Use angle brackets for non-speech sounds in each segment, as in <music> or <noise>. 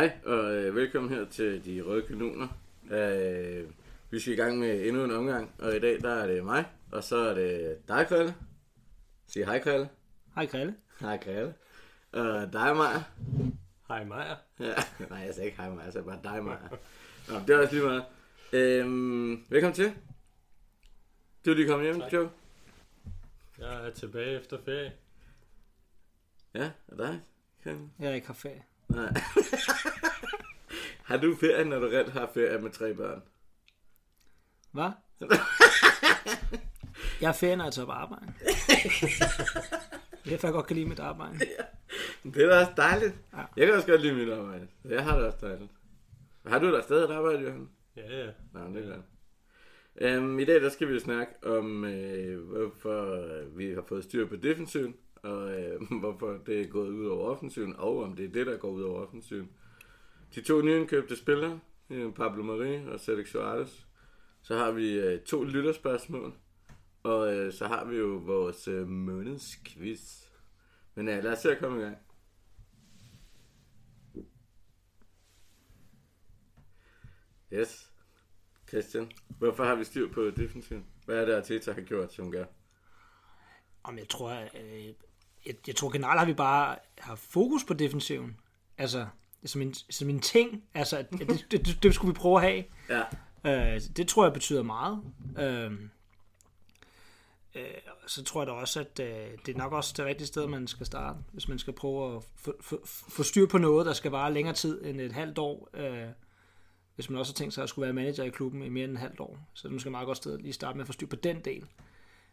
Hej, og øh, velkommen her til De Røde Kanoner. Øh, vi skal i gang med endnu en omgang, og i dag der er det mig, og så er det dig, Krille. Sig hej, Krille. Hej Grille. Hej, Krille. Og dig, Maja. Hej Maja. Ja, <laughs> nej, jeg sagde ikke hej, Maja, jeg sagde bare dig, Maja. Nå, det er også lige meget. Øhm, velkommen til. Du er lige kommet hjem, Tak. Joe. Jeg er tilbage efter ferie. Ja, og dig, Krille. Jeg er i kafé. Nej. <laughs> har du ferie, når du rent har ferie med tre børn? Hvad? <laughs> jeg er ferie, når jeg tager på arbejde. <laughs> Det er derfor, jeg godt kan lide mit arbejde. Det er da også dejligt. Ja. Jeg kan også godt lide mit arbejde. Jeg har det også dejligt. Har du da stadig et arbejde, Johan? Ja, ja. Nej, det er godt. Øhm, I dag der skal vi snakke om, øh, hvorfor vi har fået styr på defensiven, og øh, <laughs> hvorfor det er gået ud over offensiven, og om det er det, der går ud over offensiven. De to nyindkøbte spillere, øh, Pablo Marie og Cedric Suarez. Så har vi øh, to lytterspørgsmål, og øh, så har vi jo vores øh, månedsquiz. Men ja, lad os se at komme i gang. Yes. Christian, hvorfor har vi styr på defensiven? Hvad er det, Arteta har gjort, som gør? Om jeg tror, øh, jeg, jeg tror generelt har vi bare har fokus på defensiven. Altså, som en, som en ting. Altså, at det, det, det, skulle vi prøve at have. Ja. Øh, det tror jeg betyder meget. Øh, øh, så tror jeg da også, at øh, det er nok også det rigtige sted, man skal starte, hvis man skal prøve at få, få, få styr på noget, der skal vare længere tid end et halvt år. Øh, hvis man også har tænkt sig at skulle være manager i klubben i mere end et halvt år. Så det er måske et meget godt sted at lige starte med at få styr på den del,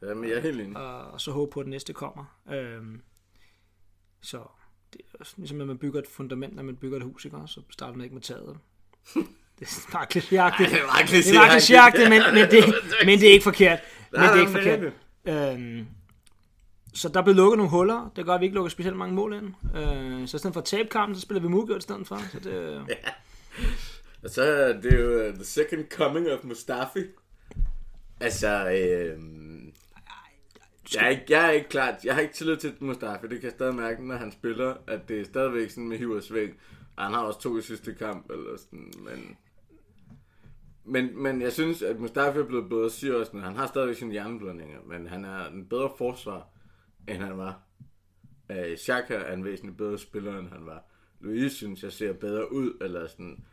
Jamen, jeg er helt enig. og, og så håbe på, at det næste kommer. Øh, så det er også ligesom, at man bygger et fundament, når man bygger et hus, ikke? så starter man ikke med taget. Det er bare klichéagtigt. det er meget Det meget klichéagtigt, men, men, det, men det er ikke forkert. Men det er ikke forkert. Øhm, så der blev lukket nogle huller. Det gør, at vi ikke lukker specielt mange mål ind. Øh, så i stedet for at tabe kampen, så spiller vi Mugjort i stedet for. Så det, <laughs> Og så er det jo uh, the second coming of Mustafi. Altså, øh, jeg, er ikke, jeg er ikke klar. jeg har ikke tillid til Mustafa. Det kan jeg stadig mærke, når han spiller, at det er stadigvæk sådan med hiv og sving. Og han har også to i sidste kamp, eller sådan, men... Men, men jeg synes, at Mustafa er blevet bedre, siger også, at han har stadigvæk sine hjerneblødninger, men han er en bedre forsvar, end han var. Øh, Xhaka er en væsentlig bedre spiller, end han var. Louise synes, jeg ser bedre ud, eller sådan...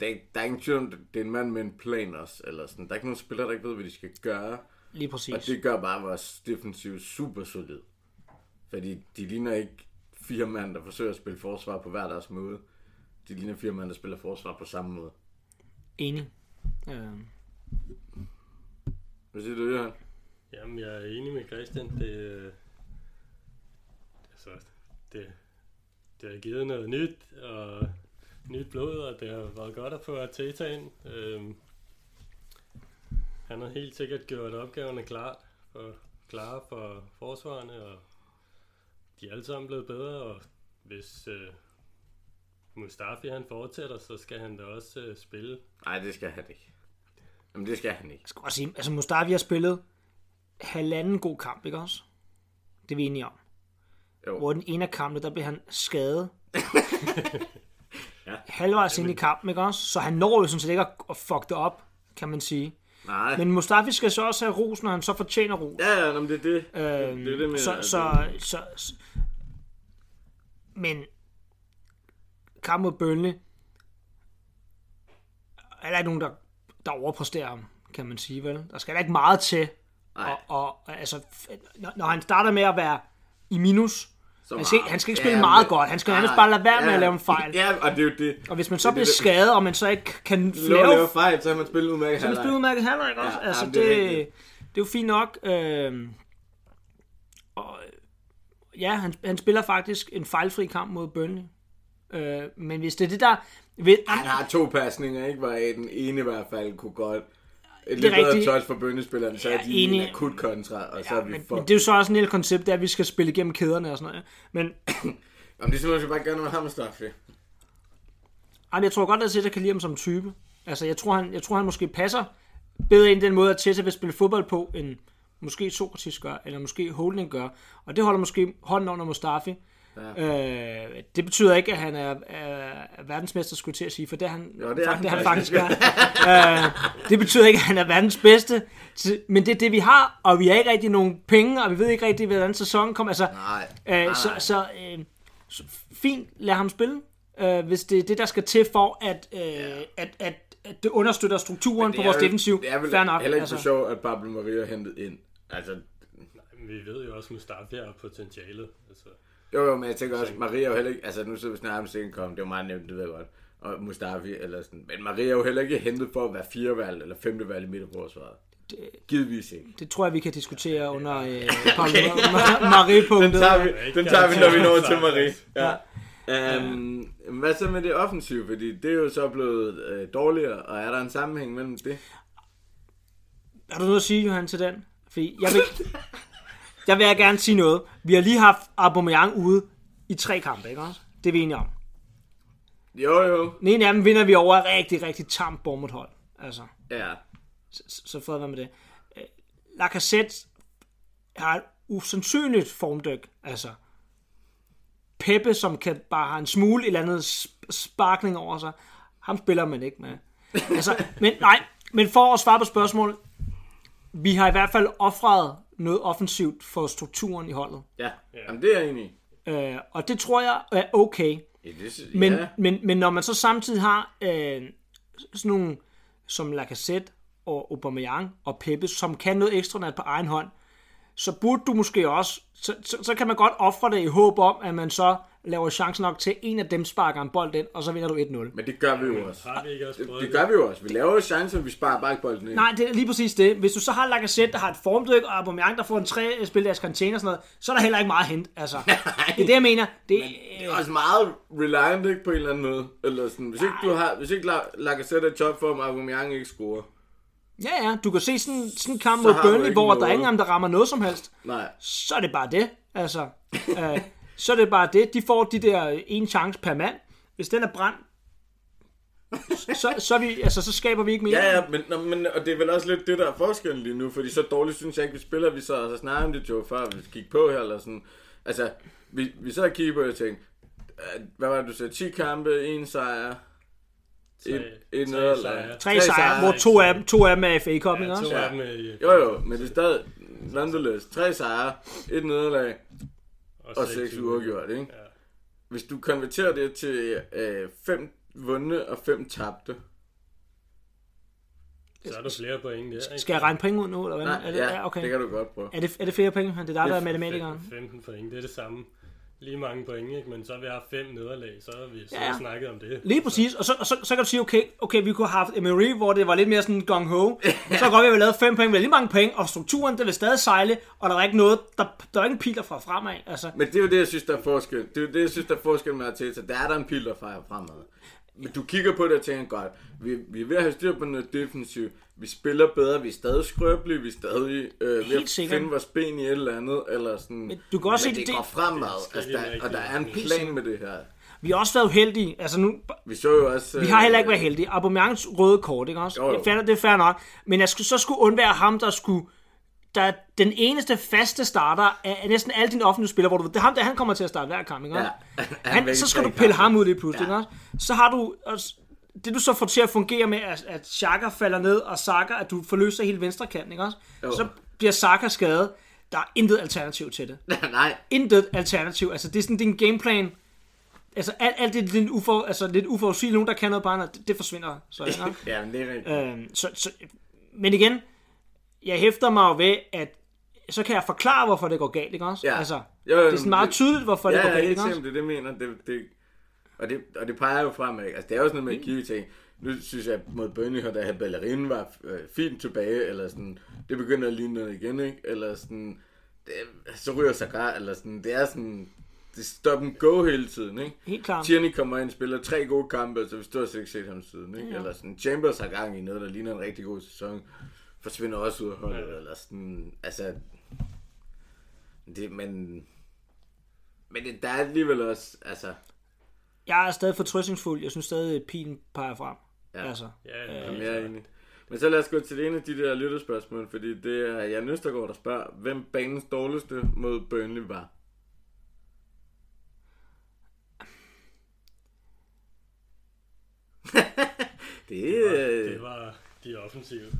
Der, der er ingen tvivl om, det er en mand med en plan også, eller sådan. Der er ikke nogen spillere, der ikke ved, hvad de skal gøre lige præcis. Og det gør bare vores defensiv super solid. Fordi de ligner ikke fire mand, der forsøger at spille forsvar på hver deres måde. De ligner fire mand, der spiller forsvar på samme måde. Enig. Øh, Hvad siger du, Johan? Jamen, jeg er enig med Christian. Det, altså, det, det har givet noget nyt, og nyt blod, og det har været godt at få Arteta ind. Øhm, han har helt sikkert gjort opgaverne klart for, klare for forsvarerne, og de er alle sammen blevet bedre, og hvis øh, Mustafi han fortsætter, så skal han da også øh, spille. Nej, det skal han ikke. Jamen, det skal han ikke. jeg skal også sige, altså Mustafi har spillet halvanden god kamp, ikke også? Det er vi enige om. Jo. Hvor den ene af kampene, der blev han skadet. <laughs> Ja. Halvvejs ind i kampen, ikke også? Så han når jo sådan set ikke at- at fuck det op, kan man sige. Nej. Men Mustafi skal så også have ros, når han så fortjener ros. Ja, ja, jamen, det er det. Øhm, det er det med, så, at- så, så, så, men kamp mod Burnley er der ikke nogen, der, der overpræsterer ham, kan man sige, vel? Der skal da ikke meget til. Nej. Og, og, altså, når han starter med at være i minus, Så han skal, han skal ikke spille meget godt. Han skal nærmest bare lade være med at lave en fejl. Ja, og det er jo det. Og hvis man så Det er bliver det, skadet, og man så ikke kan Lave, lave fejl, så har man spillet udmærket så han spiller udmærket halvleg, ikke også? Ja, altså, det, det er det, er jo fint nok. Øh, og, ja, han, han spiller faktisk en fejlfri kamp mod Burnley. Øh, men hvis det er det, der... Ved, Han har to pasninger, ikke? Hvor den ene i hvert fald kunne godt... Et Det lidt er bedre touch for bønnespilleren, så er Ja, de i en enig. akut kontra, og så ja, er vi men, for... men, det er jo så også en lille koncept, at vi skal spille igennem kæderne og sådan noget. Men <clears throat> Jamen, det er simpelthen bare gøre noget med ham, Mustafi. Ej, men jeg tror godt, at Teta kan lide ham som type. Altså, jeg tror, han, jeg tror, han måske passer bedre ind den måde, at Teta vil spille fodbold på, end måske Sokrates gør, eller måske Holding gør. Og det holder måske hånden under Mustafi. Ja. Øh, det betyder ikke, at han er, er, er verdensmester, skulle jeg til at sige, for det er han, Jo, det er han det er han faktisk. er. øh, det betyder ikke, at han er verdens bedste, men det er det, vi har, og vi har ikke rigtig nogen penge, og vi ved ikke rigtig, hvordan sæsonen kommer. Altså, Nej. Øh, nej, så nej. så, øh, så fint, lad ham spille, øh, hvis det er det, der skal til for, at, øh, at, at, at det understøtter strukturen på Det er vores vel- defensiv. Det er vel Fair nok. heller ikke altså. for sjov, at Pablo Maria er hentet ind. Altså, vi ved jo også, at Mustafi har potentialet. Altså, jo, jo, men jeg tænker også, Maria er jo heller ikke, altså nu sidder vi snart om kom, det er jo meget nemt, det ved jeg godt, og Mustafi eller sådan, men Maria er jo heller ikke hentet for at være firevalg eller femtevalg i midterforsvaret. Givetvis ikke. Det tror jeg, vi kan diskutere under øh, <laughs> Pablo Marie-punktet. Den tager vi, den tager vi når vi når til. Marie. <laughs> Ja. Um, hvad så med det offensive? Fordi det er jo så blevet øh, dårligere, og er der en sammenhæng mellem det? Har du noget at sige, Johan, til den? Fordi jeg vil, <laughs> jeg vil gerne sige noget. Vi har lige haft Aubameyang ude i tre kampe, ikke også? Det er vi enige om. Jo, jo. Den ene af dem vinder vi over rigtig, rigtig tamt Bournemouth-hold. Altså, Ja. så, så fred være med det. Øh, Lacazette har et usandsynligt formdyk. Altså, Peppe, som kan bare have en smule eller andet sp- sparkning over sig, ham spiller man ikke med. Altså, men nej, men for at svare på spørgsmålet, vi har i hvert fald offret noget offensivt for strukturen i holdet. Ja, Jamen, det er jeg enig i. Øh, og det tror jeg er okay. Ja, det, Men, ja. ja. men, men når man så samtidig har øh, sådan nogle som Lacazette og Aubameyang og Pepe, som kan noget ekstraordinært på egen hånd, så burde du måske også, så, så, så kan man godt ofre det i håb om, at man så laver chance nok til, at en af dem sparker en bold ind, og så vinder du 1-0. Men det gør vi jo også. har vi ikke også Det, gør vi jo også. Vi laver jo chancer, vi sparer bare ikke bolden ind. Nej, det er lige præcis det. Hvis du så har Lacazette, der har et formdyk, og Aubameyang, der får en tre spil deres container og sådan noget, så er der heller ikke meget at hente. Altså, <laughs> det er det, jeg mener. Det, Det er også meget reliant, ikke, på en eller anden måde. Eller sådan, hvis ikke du har, hvis ikke La- Lacazette er top for, at Aubameyang ikke scorer. ja, ja, du kan se sådan, sådan en kamp Så mod Burnley, hvor der er ingen af dem, der rammer noget som helst. Nej. så er det bare det. Altså, <laughs> øh, så er det bare det. De får de der en chance per mand. Hvis den er brændt, så, så, vi, altså, så skaber vi ikke mere. Ja, ja, men, nå, men, og det er vel også lidt det, der er forskellen lige nu, fordi så dårligt synes jeg ikke, vi spiller. Vi så altså, snakker om det, Joe, før vi gik på her, eller sådan. Altså, vi, vi så og kiggede på, og jeg tænkte, øh, hvad var det, du sagde, 10 kampe, en sejr, et, et tre nederlag. sejre. Tre sejre, hvor to af dem, to af dem er FA Cup, ikke Ja, også? to af dem er i, Jo, jo, men det er stadig nonetheless. Tre sejre, et nederlag og seks uafgjort, ikke? Ja. Hvis du konverterer det til øh, fem vundne og fem tabte. Så er der flere point der, ikke? Skal jeg regne point ud nu, eller hvad? Nej, er det, ja, okay. det kan du godt prøve. Er det, er det flere point? Det er dig, der er Det- matematikeren. 15 point, det er det samme. Lige mange point, ikke? Men så har vi haft fem nederlag, så har vi så Ja, snakket om det. Lige præcis, og så, og så, så kan du sige, okay, okay, vi kunne have haft Emery, hvor det var lidt mere sådan gung-ho. <laughs> Så kan godt, vi have lavet fem point, men lige mange point, og strukturen, det vil stadig sejle, og der er ikke noget, der, der er ikke en pil derfra fremad. Altså, Men det er jo det, jeg synes, der er forskel. Det er jo det, jeg synes, der er forskel med Arteta. Der er der en pil, der fejrer fremad. Men du kigger på det og tænker, godt, vi, vi er ved at have styr på noget defensivt. Vi spiller bedre, vi er stadig skrøbelige, vi er stadig øh, ved Helt at sikkert. finde vores ben i et eller andet. Eller sådan. Men du kan også Men se, det, det- går fremad, det altså, er der, og der er en plan med det her. vi har også været uheldige. Altså nu, Vi så jo også... Vi har heller ikke været heldige. Aubameyangs røde kort, ikke også? Jo, jo. Jeg fatter, det er fair nok. Men jeg skulle, så skulle undvære ham, der skulle... Der er den eneste faste starter af næsten alle dine offentlige spillere, hvor du det er ham, der han kommer til at starte hver kamp, ikke? Ja. Han, <laughs> væk så skal du pille ham ud lige pludselig, Ja. ikke? Så har du det du så får til at fungere med, at, at Xhaka falder ned, og Saka, at du forløser hele venstre kanten, ikke også? Jo. Så bliver Saka skadet. Der er intet alternativ til det. <laughs> Nej, Intet alternativ. Altså, det er sådan din gameplan. Altså, alt, alt det lidt, ufor, altså, lidt uforudsigeligt, nogen der kan noget bare, det, det forsvinder. Så, ikke? <laughs> ja, men det er rigtigt. Øhm, så, så, men igen, jeg hæfter mig jo ved, at så kan jeg forklare, hvorfor det går galt, ikke også? Ja. Altså, Jo, jo, det er sådan meget det- tydeligt, hvorfor det ja, går ja, galt, ikke også? sikkert, det er det, mener. Det, det, og, det, og det peger jo fremad. Altså, det er jo sådan noget med at kigge ting. Nu synes jeg, mod Burnley, da her ballerinen var øh, fint tilbage, eller sådan, det begynder at ligne noget igen, ikke? Eller sådan, det, så ryger Sagar, eller sådan, det er sådan, det stop and go hele tiden, ikke? Helt klart. Tierney kommer ind, spiller tre gode kampe, så vi stort set ikke set ham siden, ikke? Ja. Eller sådan, Chambers har gang i noget, der ligner en rigtig god sæson, forsvinder også ud af holdet, ja. eller sådan, altså, det, men, men det, der er alligevel også, altså... Jeg er stadig fortrøstningsfuld, jeg synes stadig, at pilen peger frem. Ja, altså, ja, ja, øh, ja. Jeg er enig. Men så lad os gå til det ene af de der lyttespørgsmål, fordi det er Jan Østergaard, der spørger, hvem banens dårligste mod Burnley var. <laughs> det, det, var, øh, det var de offensive.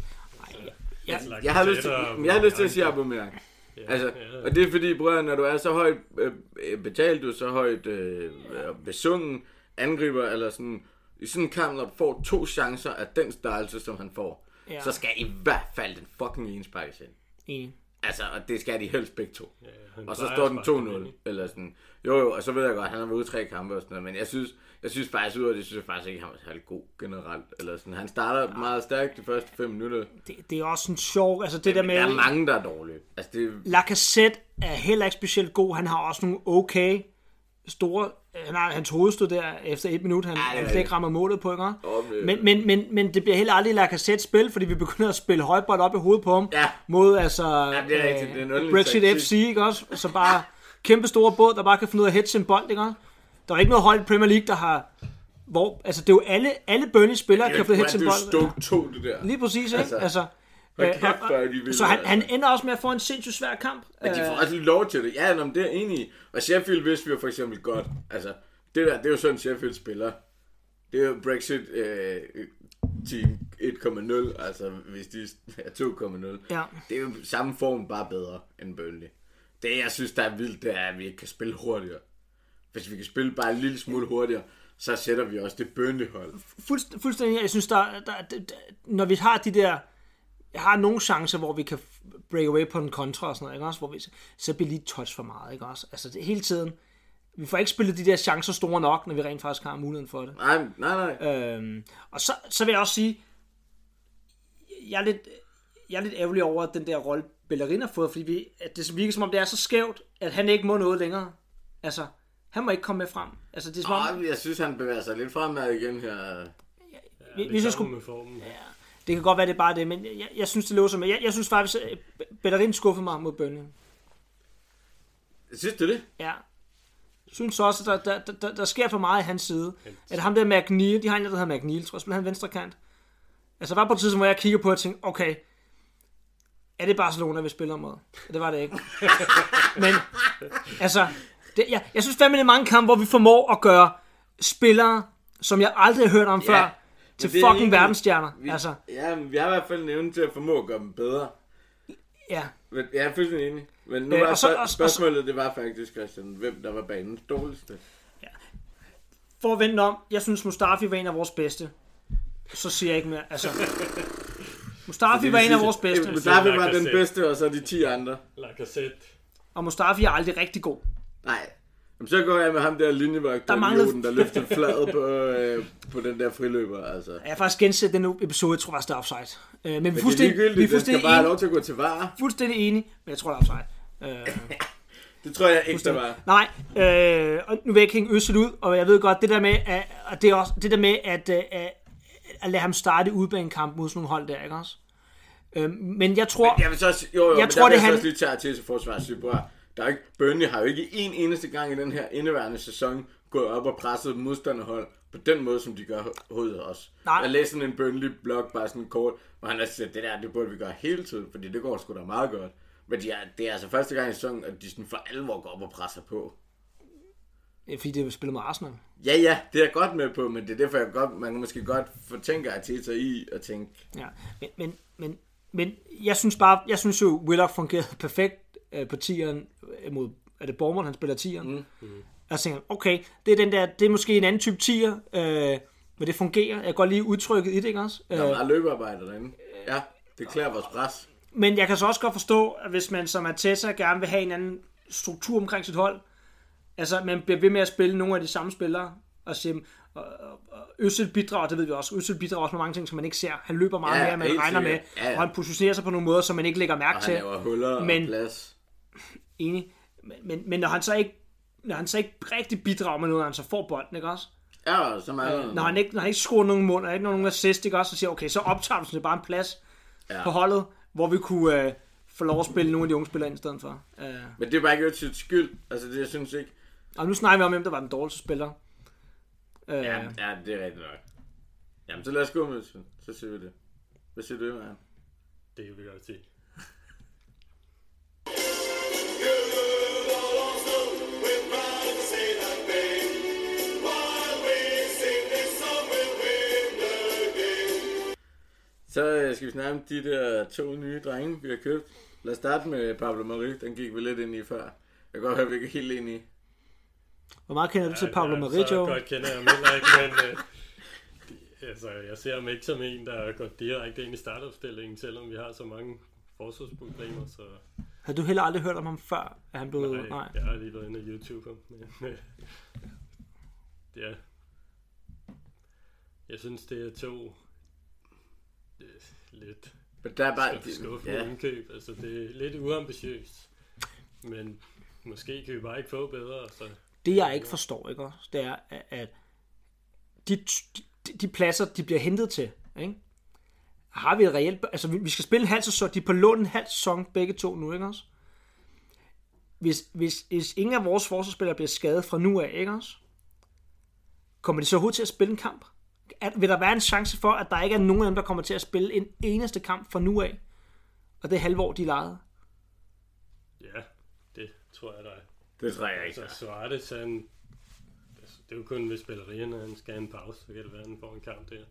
Ja, jeg har lyst til, jeg har lyst til at sige Aubameyang. Ja, Altså, ja. og det er fordi, bror, når du er så højt øh, øh, betalt, du er så højt øh, øh, besungen angriber, eller sådan, i sådan en kamp, når du får to chancer af den størrelse, som han får, Ja. ja. så skal i hvert fald den fucking ene sparkes ind. enig. Altså, og det skal de helst begge to. Ja, Og så står at den sparke dem 2-0, ind. eller sådan. Jo, jo, og så ved jeg godt, han har været ude tre kampe og sådan noget, men jeg synes, jeg synes faktisk, ud af det, synes jeg faktisk ikke, han var særlig god generelt. Eller sådan. Han starter meget stærkt de første fem minutter. Det, det er også en sjov, altså det der Men med... der er mange, der er dårlige. Altså, det, Lacazette er heller ikke specielt god. Han har også nogle okay store... Han har hans hovedstød der efter et minut, han, Ja, er han slet ikke rammer målet på, ikke? Åh, men- Men, men, men, det bliver heller aldrig Lacazette spil, fordi vi begynder at spille højbold op i hovedet på ham. Ja. Mod altså Ja, det er rigtigt. Det er underlig Brexit taktik. FC, ikke også? Så bare kæmpe store båd, der bare kan finde ud af at hedge en bold, ikke også? Der er ikke noget hold i Premier League, der har... Hvor, altså, det er jo alle, alle Burnley-spillere, kan finde hedge en det er bold. jo stok to, det der. Lige præcis, ikke? Altså, altså hold øh, kæft, hvor er de vilde, så han, altså. han ender også med at få en sindssygt svær kamp. Men de Øh, får også lov til det. Ja, nå, men det er jeg enig i. Og Sheffield vidste vi jo for eksempel godt. Altså, det der, det er jo sådan Sheffield spiller. Det er jo Brexit øh, team 1,0, altså hvis de er 2,0. Ja. Det er jo samme form, bare bedre end Burnley. Det, jeg synes, der er vildt, det er, at vi ikke kan spille hurtigere. Hvis vi kan spille bare en lille smule hurtigere, så sætter vi også det Burnley-hold. fuldst, fuldstændig, jeg synes, der, der, der, der, når vi har de der, jeg har nogle chancer, hvor vi kan break away på en kontra og sådan noget, ikke også? Hvor vi, så bliver lige touch for meget, ikke også? Altså det, hele tiden, vi får ikke spillet de der chancer store nok, når vi rent faktisk har muligheden for det. Nej, nej, nej. Øhm, og så, så vil jeg også sige, jeg er lidt, jeg er lidt ærgerlig over at den der rolle, Bellerin har fået, fordi vi, at det virker som om, det er så skævt, at han ikke må noget længere. Altså, han må ikke komme med frem. Altså, det er som om, Oh, jeg synes, han bevæger sig lidt fremad igen her. vi, Det vi så sammen skulle, med formen. Ja. Det kan godt være, det er bare det, men jeg, jeg synes, det låser med. Jeg, jeg synes faktisk, at Bellerin skuffede mig mod Burnley. Synes du det? Ja. Jeg synes også, at der, der, der, der sker for meget i hans side. At ham der McNeil, de har en, der hedder McNeil, tror jeg, spiller han venstre kant. Altså, der var på et tidspunkt, hvor jeg kigger på og tænkte, okay, er det Barcelona, vi spiller mod? Det var det ikke. <laughs> Men, altså, det, jeg, jeg synes fandme, det er mange kampe, hvor vi formår at gøre spillere, som jeg aldrig har hørt om Ja, før, til det er fucking egentlig- verdensstjerner. Vi, Altså, Ja, men vi har i hvert fald en evne til at formå at gøre dem bedre. ja. Men jeg er fuldstændig enig. Men nu Øh, var og så- og spørgsmålet, det var faktisk, Christian, hvem der var banens dårligste. For at vente om, jeg synes Mustafi var en af vores bedste. Så siger jeg ikke mere. Altså, <laughs> Mustafi var en af vores bedste, Mustafi var den bedste, og så de 10 andre. Lacazette. og Mustafi er aldrig rigtig god. Nej. Jamen, så går jeg med ham der linjevagt, Der der, manglede- der løftede fladet på, øh, på den der friløber. Altså. Jeg har faktisk genset den episode, jeg tror faktisk, det er offside. Øh, men vi Men det er fuldstændig, vi er den skal fuldstændig, bare have lov til at gå til var. fuldstændig enige, men jeg tror, det er offside. Øh, <laughs> Det tror jeg ikke, der var. nej, øh, og nu vil jeg ikke hænge Øssel ud, og jeg ved godt, det der med, at, og det er også det der med, at, øh, at, at lade ham starte udbanekamp mod sådan nogle hold der, ikke også? Øh, men jeg tror... Jeg vil så, også- jo, jo, Jeg men tror, der det vil jeg han- så også lige tage til bror. Der er ikke, Burnley har jo ikke en eneste gang i den her indeværende sæson gået op og presset et modstanderhold på den måde, som de gør hos os. Nej. Jeg læste sådan en Burnley-blog, bare sådan kort, hvor han har sagt, det der, det burde vi gøre hele tiden, fordi det går sgu da meget godt. Men de er, det er altså første gang i sæsonen, at de sådan for alvor går op og presser på. Øh, Fordi det spillet med Arsenal. Ja, ja, det er jeg godt med på, men det er derfor, jeg godt, man kan måske godt fortænke Arteta i at tænke, Ja, men, men, men, men jeg synes bare, jeg synes jo, Willock fungerede <laughs> perfekt øh, på tieren øh, mod, er det Bournemouth, han spiller tieren? Mm. Mm. Jeg tænker, okay, det er, den der, det er måske en anden type tier, øh, men det fungerer. Jeg kan godt lide udtrykket i det, ikke også? der er Øh, meget løbearbejde derinde. Ja, det klæder vores pres. men jeg kan så også godt forstå, at hvis man som Arteta gerne vil have en anden struktur omkring sit hold, altså man bliver ved med at spille nogle af de samme spillere, og sige, og, og, og Øssel bidrager, det ved vi også, Øssel bidrager også med mange ting, som man ikke ser. Han løber meget Ja, mere, end man regner med. Ja, ja. og han positionerer sig på nogle måder, som man ikke lægger mærke Og til. han laver huller Men- og plads. Enig. Men, men, men når han så ikke når han så ikke rigtig bidrager med noget, når han så får bolden, ikke også? Ja, så meget. Når han ikke, når han ikke scorer nogen mål, og ikke nogen assist, ikke også? Så siger okay, så optager du sådan set bare en plads ja. På holdet, hvor vi kunne øh, få lov at spille nogle af de unge spillere ind i stedet for. Øh, Men det er bare ikke sit skyld. Altså, det jeg synes ikke. og nu snakker vi om, hvem der var den dårligste spiller. Øh, Ja, ja, det er rigtigt nok. Jamen, så lad os gå med det. Så siger vi det. Hvad siger du, Marian? Det kan vi godt sige. Så øh, skal vi snakke om de der to nye drenge, vi har købt. Lad os starte med Pablo Marie. Den gik vi lidt ind i før. Jeg kan godt høre, at vi ikke er helt enige. Hvor meget kender du til Pablo ja, Marie, Joe? godt kender jeg ham heller ikke, men øh, de- altså, jeg ser ham ikke som en, der er gået direkte ind i startopstillingen, selvom vi har så mange forsvarsproblemer. Så Har du heller aldrig hørt om ham før, at han blev... nej, Nej. jeg har lige været inde og YouTube. Men, øh, ja. Jeg synes, det er to øh, lidt Men der er bare... skuffende ja, indkøb. Altså, det er lidt uambitiøst. Men måske kan vi bare ikke få bedre. Så Det jeg ikke forstår, ikke også, det er, at- de, de, de pladser, de bliver hentet til, ikke? har vi et reelt... Altså, vi vi skal spille en halv sæson, de er på lån en halv sæson, begge to nu, ikke også? Hvis, hvis, hvis ingen af vores forsvarsspillere bliver skadet fra nu af, ikke også? Kommer de så overhovedet til at spille en kamp? Er, vil der være en chance for, at der ikke er nogen af dem, der kommer til at spille en eneste kamp fra nu af? Og det er halvår, de lejede. ja, det tror jeg, der er. det tror jeg ikke. Altså, Suarez, han... Altså, det er jo kun ved spillerierne, han skal have en pause, så kan det være, at han får en kamp der.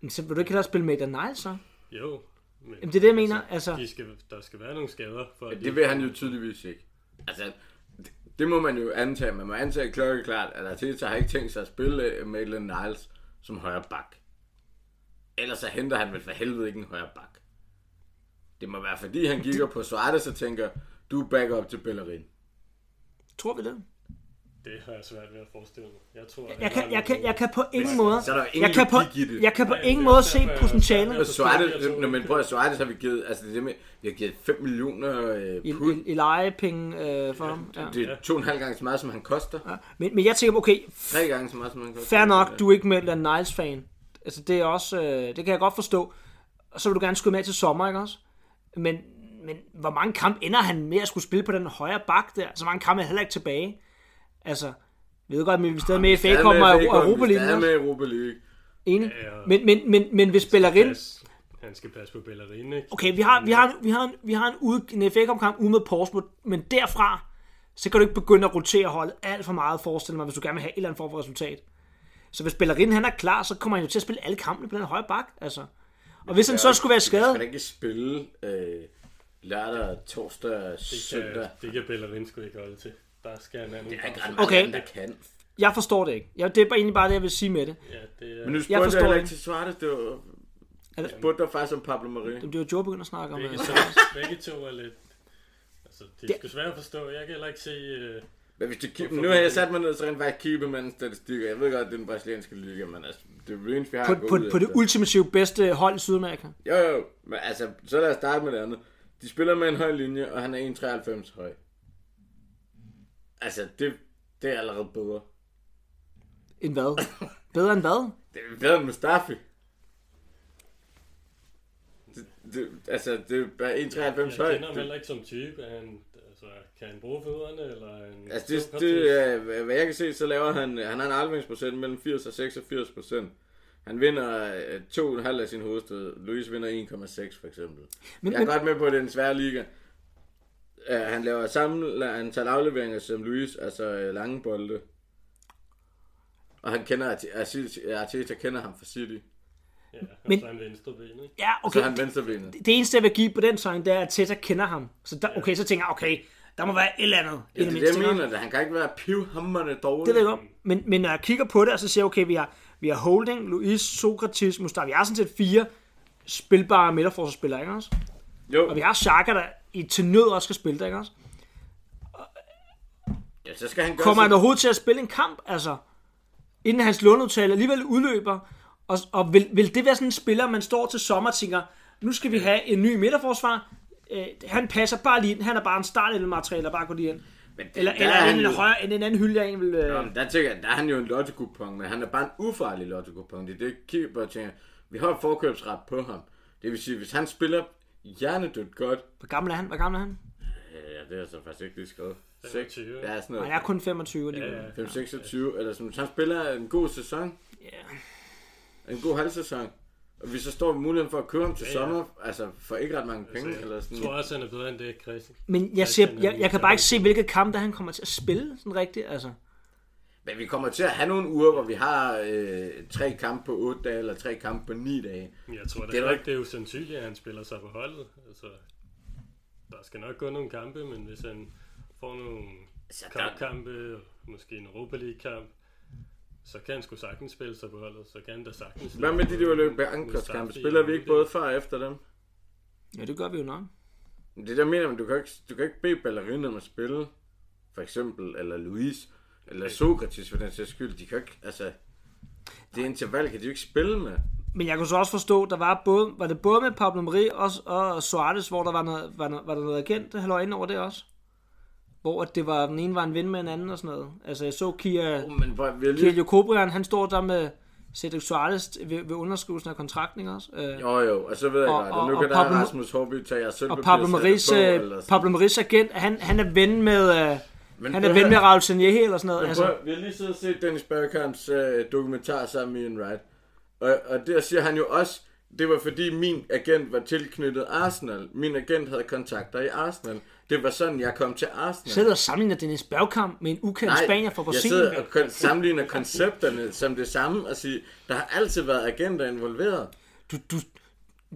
Men så vil du ikke hellere spille med Niles, så? Jo, men Jamen, det er det, jeg mener. Altså, de skal, der skal være nogle skader. For at Men de- det vil han jo tydeligvis ikke. Altså, det, det må man jo antage. Man må antage klokkeklart, at Arteta har ikke tænkt sig at spille øh, Maitland Niles som højre bak. Ellers så henter han vel for helvede ikke en højre bak. Det må være fordi han kigger på Suarez og tænker, du er backup til Bellerin. tror vi det? Det har jeg svært ved at forestille mig. Jeg tror, Jeg kan, jeg kan, jeg kan på ingen måde... Så er der jo ingen Jeg kan på, logik i det. jeg kan på Nej, ingen det er måde se jeg- potentialet Og Suarez, Jeg når man prøver Suarez har vi givet, altså det er det med, vi har givet 5 millioner øh, i, pund. i, i lejepenge øh, for ham. Ja. Det er to og en halv gange så meget, som han koster. Ja. Men, men jeg tænker, okay, Tre gange så meget, som han koster. fair nok, du er ikke med Niles-fan. Altså, det er også, øh, det kan jeg godt forstå. Og så vil du gerne skyde med til sommer, ikke også? Men, men hvor mange kampe ender han med at skulle spille på den højre bak der? Så mange kampe er heller ikke tilbage. Altså, vi ved godt, men vi er stadig med i FA Cup og Europa League. Det er med Europa League. Enig. Men, men, men, men hvis Bellerin... Han skal passe på Bellerin, ikke? Okay, vi har, vi har, vi har, en, vi har en, ude, en FA Cup kamp ude med Portsmouth, men derfra, så kan du ikke begynde at rotere holdet alt for meget, forestille mig, hvis du gerne vil have et eller andet form for resultat. Så hvis Bellerin han er klar, så kommer han jo til at spille alle kampene på den højre bak, altså. Og hvis han så skulle være skadet, da ikke spille øh, lørdag, torsdag, Det søndag? kan, det kan Bellerin sgu ikke holde til. Der skal have nogle Det er ikke ret Okay. der kan. jeg forstår det ikke. Jeg, det er bare egentlig bare det, jeg vil sige med det. Ja, det er... Men nu Jeg spurgte jeg, forstår heller det. ikke til Suarez, det var... Jeg det- spurgte dig faktisk om Pablo Marie. Det er jo Joe begynder at snakke om. Begge to, begge to er lidt... Altså, det er sgu svært at forstå. Jeg kan heller ikke se... Øh, Men hvis du kigger, nu har jeg sat mig ned, så rent faktisk kigge på mandens statistikker. Jeg ved godt, det er den brasilianske liga, men altså, det er eneste, vi har på, at på, ud på det ultimative bedste hold i Sydamerika. Jo, jo, men altså, så lad os starte med det andet. De spiller med en høj linje, og han er 1,93 høj. Altså, det, det er allerede bedre. End hvad? Bedre end hvad? Det er bedre end Mustafi. Det, det, altså, det er bare 1,93 jeg høj. kender ham Det, heller ikke som type. Er Han, altså, kan han bruge fødderne, eller er han... altså, det, det er, hvad- jeg kan se, så laver han, han har en afleveringsprocent mellem 80 og 86 procent. Han vinder øh, 2,5 af sin hovedstød. Luis vinder 1,6 for eksempel. Men, Jeg er men, godt med på, at det er en svær liga. Uh, han laver samme antal afleveringer som Luis, altså uh, lange bolde. Og han kender, Arte- Arteta kender ham fra City. Ja, Men- så er han venstre ben, ikke? ja, Okay. Så er han venstrebenet. det eneste, jeg vil give på den sang, det er, at Teta kender ham. Så der, okay, så tænker jeg, okay, der må være et eller andet. Ja, det er det, jeg mener. Han kan ikke være pivhammerne dårlig. Det ved jeg godt. Men, men når jeg kigger på det, og så siger jeg, okay, vi har, vi har Holding, Luis, Sokratis, Mustafi. Vi har sådan set fire spilbare midterforsvarsspillere, ikke også? Jo, Og vi har Xhaka, der i til nød også skal spille, der, ikke også? ja, så skal han gøre Kommer han overhovedet til at spille en kamp, altså? Inden hans låneudtale alligevel udløber. Og, og vil, vil det være sådan en spiller, man står til sommer og tænker, nu skal vi have en ny midterforsvar. Øh, han passer bare lige ind. Han er bare en startelmateriale, der bare går lige ind. Men det- Eller, der eller er han en, jo- en, højere, en, en anden hylde, jeg egentlig vil... Øh, Nå, men der tænker jeg, der er han jo en lotto men han er bare en ufarlig lotto Det er det, keeper tænker. Vi har forkøbsret på ham. Det vil sige, hvis han spiller hjernedødt godt, hvor gammel er han? Hvor gammel er han? ja, det er altså faktisk ikke lige skrevet. 25. Ja, sådan noget. Han er kun 25 lige. Ja, ja. 5-26, eller sådan, han spiller en god sæson, Ja. en god halvsæson, og vi så står med muligheden for at købe ham til Ja, ja, sommer, altså for ikke ret mange penge, Altså, eller sådan. Jeg tror også, han er bedre end det, Christian. Men jeg, siger, jeg, jeg kan bare ikke se, hvilke kampe der han kommer til at spille, sådan rigtigt, altså. Men vi kommer til at have nogle uger, hvor vi har øh, tre kampe på 8 dage, eller tre kampe på 9 dage. Jeg tror Det er ikke, det er jo sandsynligt, at han spiller sig på holdet. Altså, der skal nok gå nogle kampe, men hvis han får nogle Altså, der, kampe, måske en Europa League-kamp, så kan han sgu sagtens spille sig på holdet. Så kan han da sagtens... hvad med de der løb kampe? Spiller vi ikke både før og efter dem? Ja, det gør vi jo nok. Det der mener man, du kan ikke, du kan ikke bede ballerinen om at spille, for eksempel, eller Louise, eller Sokrates for den sags skyld. De kan ikke, altså, det interval kan de jo ikke spille med. Men jeg kunne så også forstå, der var både, var det både med Pablo Mari og, og Suarez, hvor der var noget, var, noget, var der noget agent, halløj ind over det også? Hvor at det var, den ene var en ven med en anden og sådan noget. Altså jeg så Kia, Oh, men hvor, har Kia lige... Jokobrian, han står der med Cedric Suarez ved, ved underskrivelsen af kontrakten, ikke også? Øh, Jo, jo, og så ved jeg Og- godt, og- nu og kan der Pablo- Rasmus Håby tage jeres og sølvpapir Pablo og sætte Maris, på, øh. Pablo Maris agent, han, han er ven med, øh, Men han er ven med. Raul Sanjehi eller sådan noget. Men Altså, vi har lige siddet og set Dennis Bergkamps øh, dokumentar sammen med Ian Wright. Og, og der siger han jo også, det var fordi min agent var tilknyttet Arsenal. Min agent havde kontakter i Arsenal. Det var sådan, jeg kom til Arsenal. sidder og sammenligner Dennis Bergkamp med en ukendt spanier fra jeg Brasilien. sidder og kon- sammenligner koncepterne som det samme og siger, der har altid været agenter involveret. Du, du,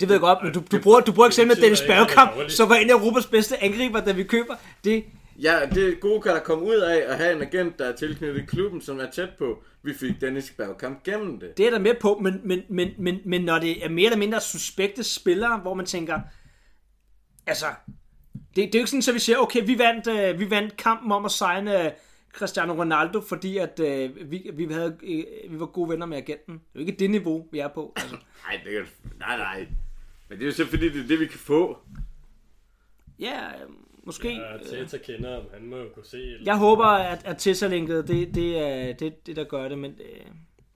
det ved jeg godt, men du, du, bruger, du bruger eksempel Dennis er Bergkamp, som var en af Europas bedste angriber, da vi køber. Det, Ja, det gode kan der komme ud af at have en agent, der er tilknyttet klubben, som er tæt på. Vi fik Dennis Bergkamp gennem det. det er der med på, men, men, men, men, men når det er mere eller mindre suspekte spillere, hvor man tænker, altså, det, det er jo ikke sådan, at vi siger, okay, vi vandt, øh, vi vandt kampen om at signe øh, Cristiano Ronaldo, fordi at øh, vi, vi, havde, øh, vi var gode venner med agenten. Det er jo ikke det niveau, vi er på. Altså. <laughs> Nej, det kan, nej, nej. Men det er jo så fordi, det er det, vi kan få. Ja, øh, måske. Ja, Teta kender ham, han må jo kunne se. Eller, Jeg håber, at, at Tessa-linket, det, det er det, det, der gør det, men, øh,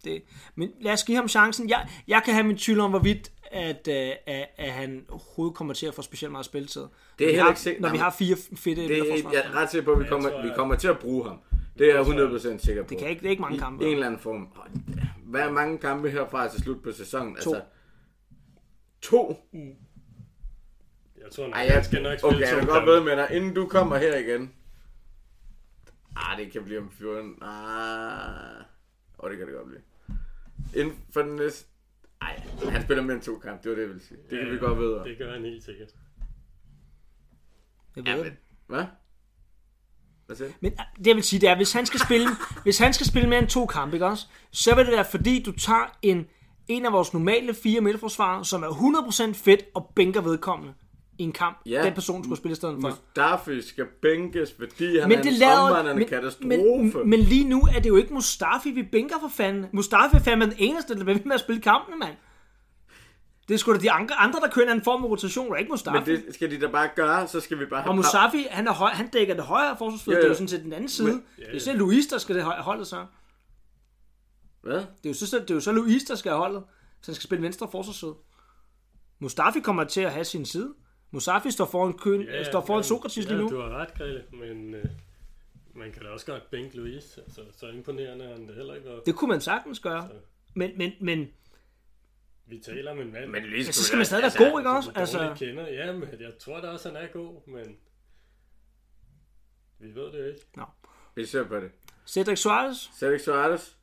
det, men lad os give ham chancen. Jeg, jeg kan have min tvivl om, hvorvidt at, øh, at, at han overhovedet kommer til at få specielt meget spilletid. Det er når vi heller har, ikke sikkert. Når vi har fire fedte Det er, jeg er ret sikker på, at vi kommer, tror, vi kommer til at bruge ham. Det er jeg 100% sikker på. Det kan ikke, det er ikke mange kampe. I en eller anden form. Hvad er mange kampe herfra til slut på sæsonen? To. Altså, to? Jeg tror Ej, han jeg, skal nok spille okay, jeg to vil godt kampe. ved med dig, inden du kommer her igen. Ah, det kan blive om 14. Ah. Åh, det kan det godt blive. Inden for den næste... Ej, han spiller mere end to kampe, det var det, jeg ville sige. Det kan vi godt ved. Det gør han helt sikkert. Jeg Ja, ved. men, hvad? Hvad siger? Men øh, det jeg vil sige, det er, hvis han skal spille, <laughs> hvis han skal spille mere end to kampe, ikke også? Så vil det være, fordi du tager en, en af vores normale fire midterforsvarer, som er 100% fedt og bænker vedkommende i en kamp. Ja. Den person skulle spille i stedet for. Mustafi skal bænkes, fordi han Men er det en lader, men, katastrofe. men, men, lige nu er det jo ikke Mustafi, vi bænker for fanden. Mustafi er fandme den eneste, der bliver ved med at spille kampene, mand. Det er sgu da de andre, der kører en form af rotation, og ikke Mustafi. Men det skal de da bare gøre, så skal vi bare have... Og Mustafi, han, er høj, han dækker det højre forsvarsfløde, Ja, det er ja. jo sådan set den anden side. Men- Det er så Luis, der skal det holdet så. Hvad? Det er jo så, det er jo så Luis, der skal have holdet, så han skal spille venstre forsvarsside. Mustafi kommer til at have sin side. Mustafi står foran, køen, ja, står foran men- Sokrates lige ja, nu. du har ret, Grille, men øh, man kan da også godt bænke Louise. Altså, så imponerende har han det heller ikke været. Det kunne man sagtens gøre. Men, men, men Vi taler om en mand, Men lige ja, så skal man stadig være god, ikke også? altså, Altså, kender. Ja, men jeg tror da også, han er god, men vi ved det jo ikke. no. Vi ser på det. Cedric Suarez, Cedric Suarez.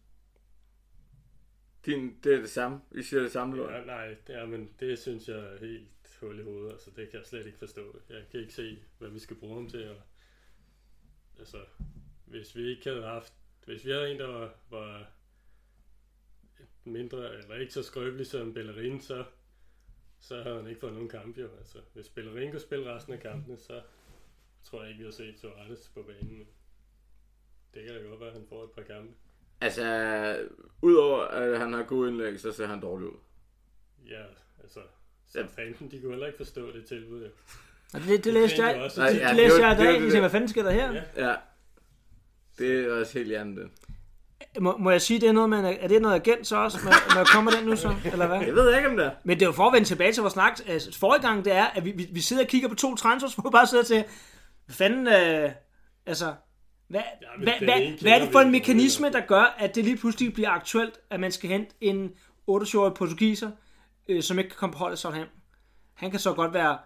Din, det er det samme. Vi siger det samme lort. Ja, nej, det, er, men det synes jeg er helt hul i hovedet. Altså, det kan jeg slet ikke forstå. Jeg kan ikke se, hvad vi skal bruge ham til. Og, altså, hvis vi ikke havde haft... Hvis vi havde en, der var, var mindre, eller ikke så skrøbelig som Bellerin, så, så havde han ikke fået nogen kamp jo. Altså, hvis Bellerin kunne spille resten af kampene, så tror jeg ikke, vi har set Suarez på banen. Det kan da godt være, at han får et par kampe. Altså, udover at han har gode indlæg, så ser han dårlig ud. Ja, altså, så fanden, de kunne heller ikke forstå det tilbud. Jo. og det, det læste jeg, også. det, Nej, ja, det det læste jeg i det dag. det Jeg tænkte, der. hvad fanden sker der her? Ja. Ja. Det er også helt hjernet. Må, må jeg sige, det er noget med, en- er det noget agent så også, når, når kommer den nu så, eller hvad? Jeg ved ikke, om det er. Men det er jo for at vende tilbage til vores snak. Altså, forrige gang, det er, at vi, vi, vi sidder og kigger på to transfers, hvor vi bare sidder til, hvad fanden, øh, altså, hvad, Ja, hvad, hvad, hvad er det for en mekanisme, der gør, at det lige pludselig bliver aktuelt, at man skal hente en 28-årig portugiser, øh, som ikke kan komme på holdet sådan Han kan så godt være,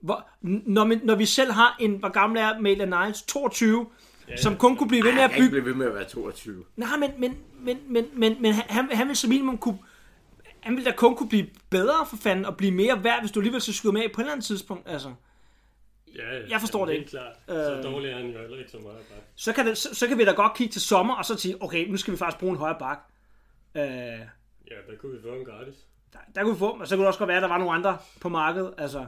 hvor, når, vi, når vi selv har en, hvor gammel er Maitland Niles, 22, som kun kunne blive ved med at bygge... blive ved med at være 22. Nej, men, men, men, men, men, men han, han vil som minimum kunne... Han ville da kun kunne blive bedre for fanden, og blive mere værd, hvis du alligevel skal skyde med på et eller andet tidspunkt. Altså, Ja, ja, Jeg forstår det helt ikke. klart. Så Øh. dårlig er han jo heller ikke så meget. Bare. så, kan det, så, så kan vi da godt kigge til sommer, og så sige, okay, nu skal vi faktisk bruge en højre bak. Øh, Ja, der kunne vi få ham gratis. Der, kunne vi få, og så kunne det også godt være, at der var nogle andre på markedet. Altså,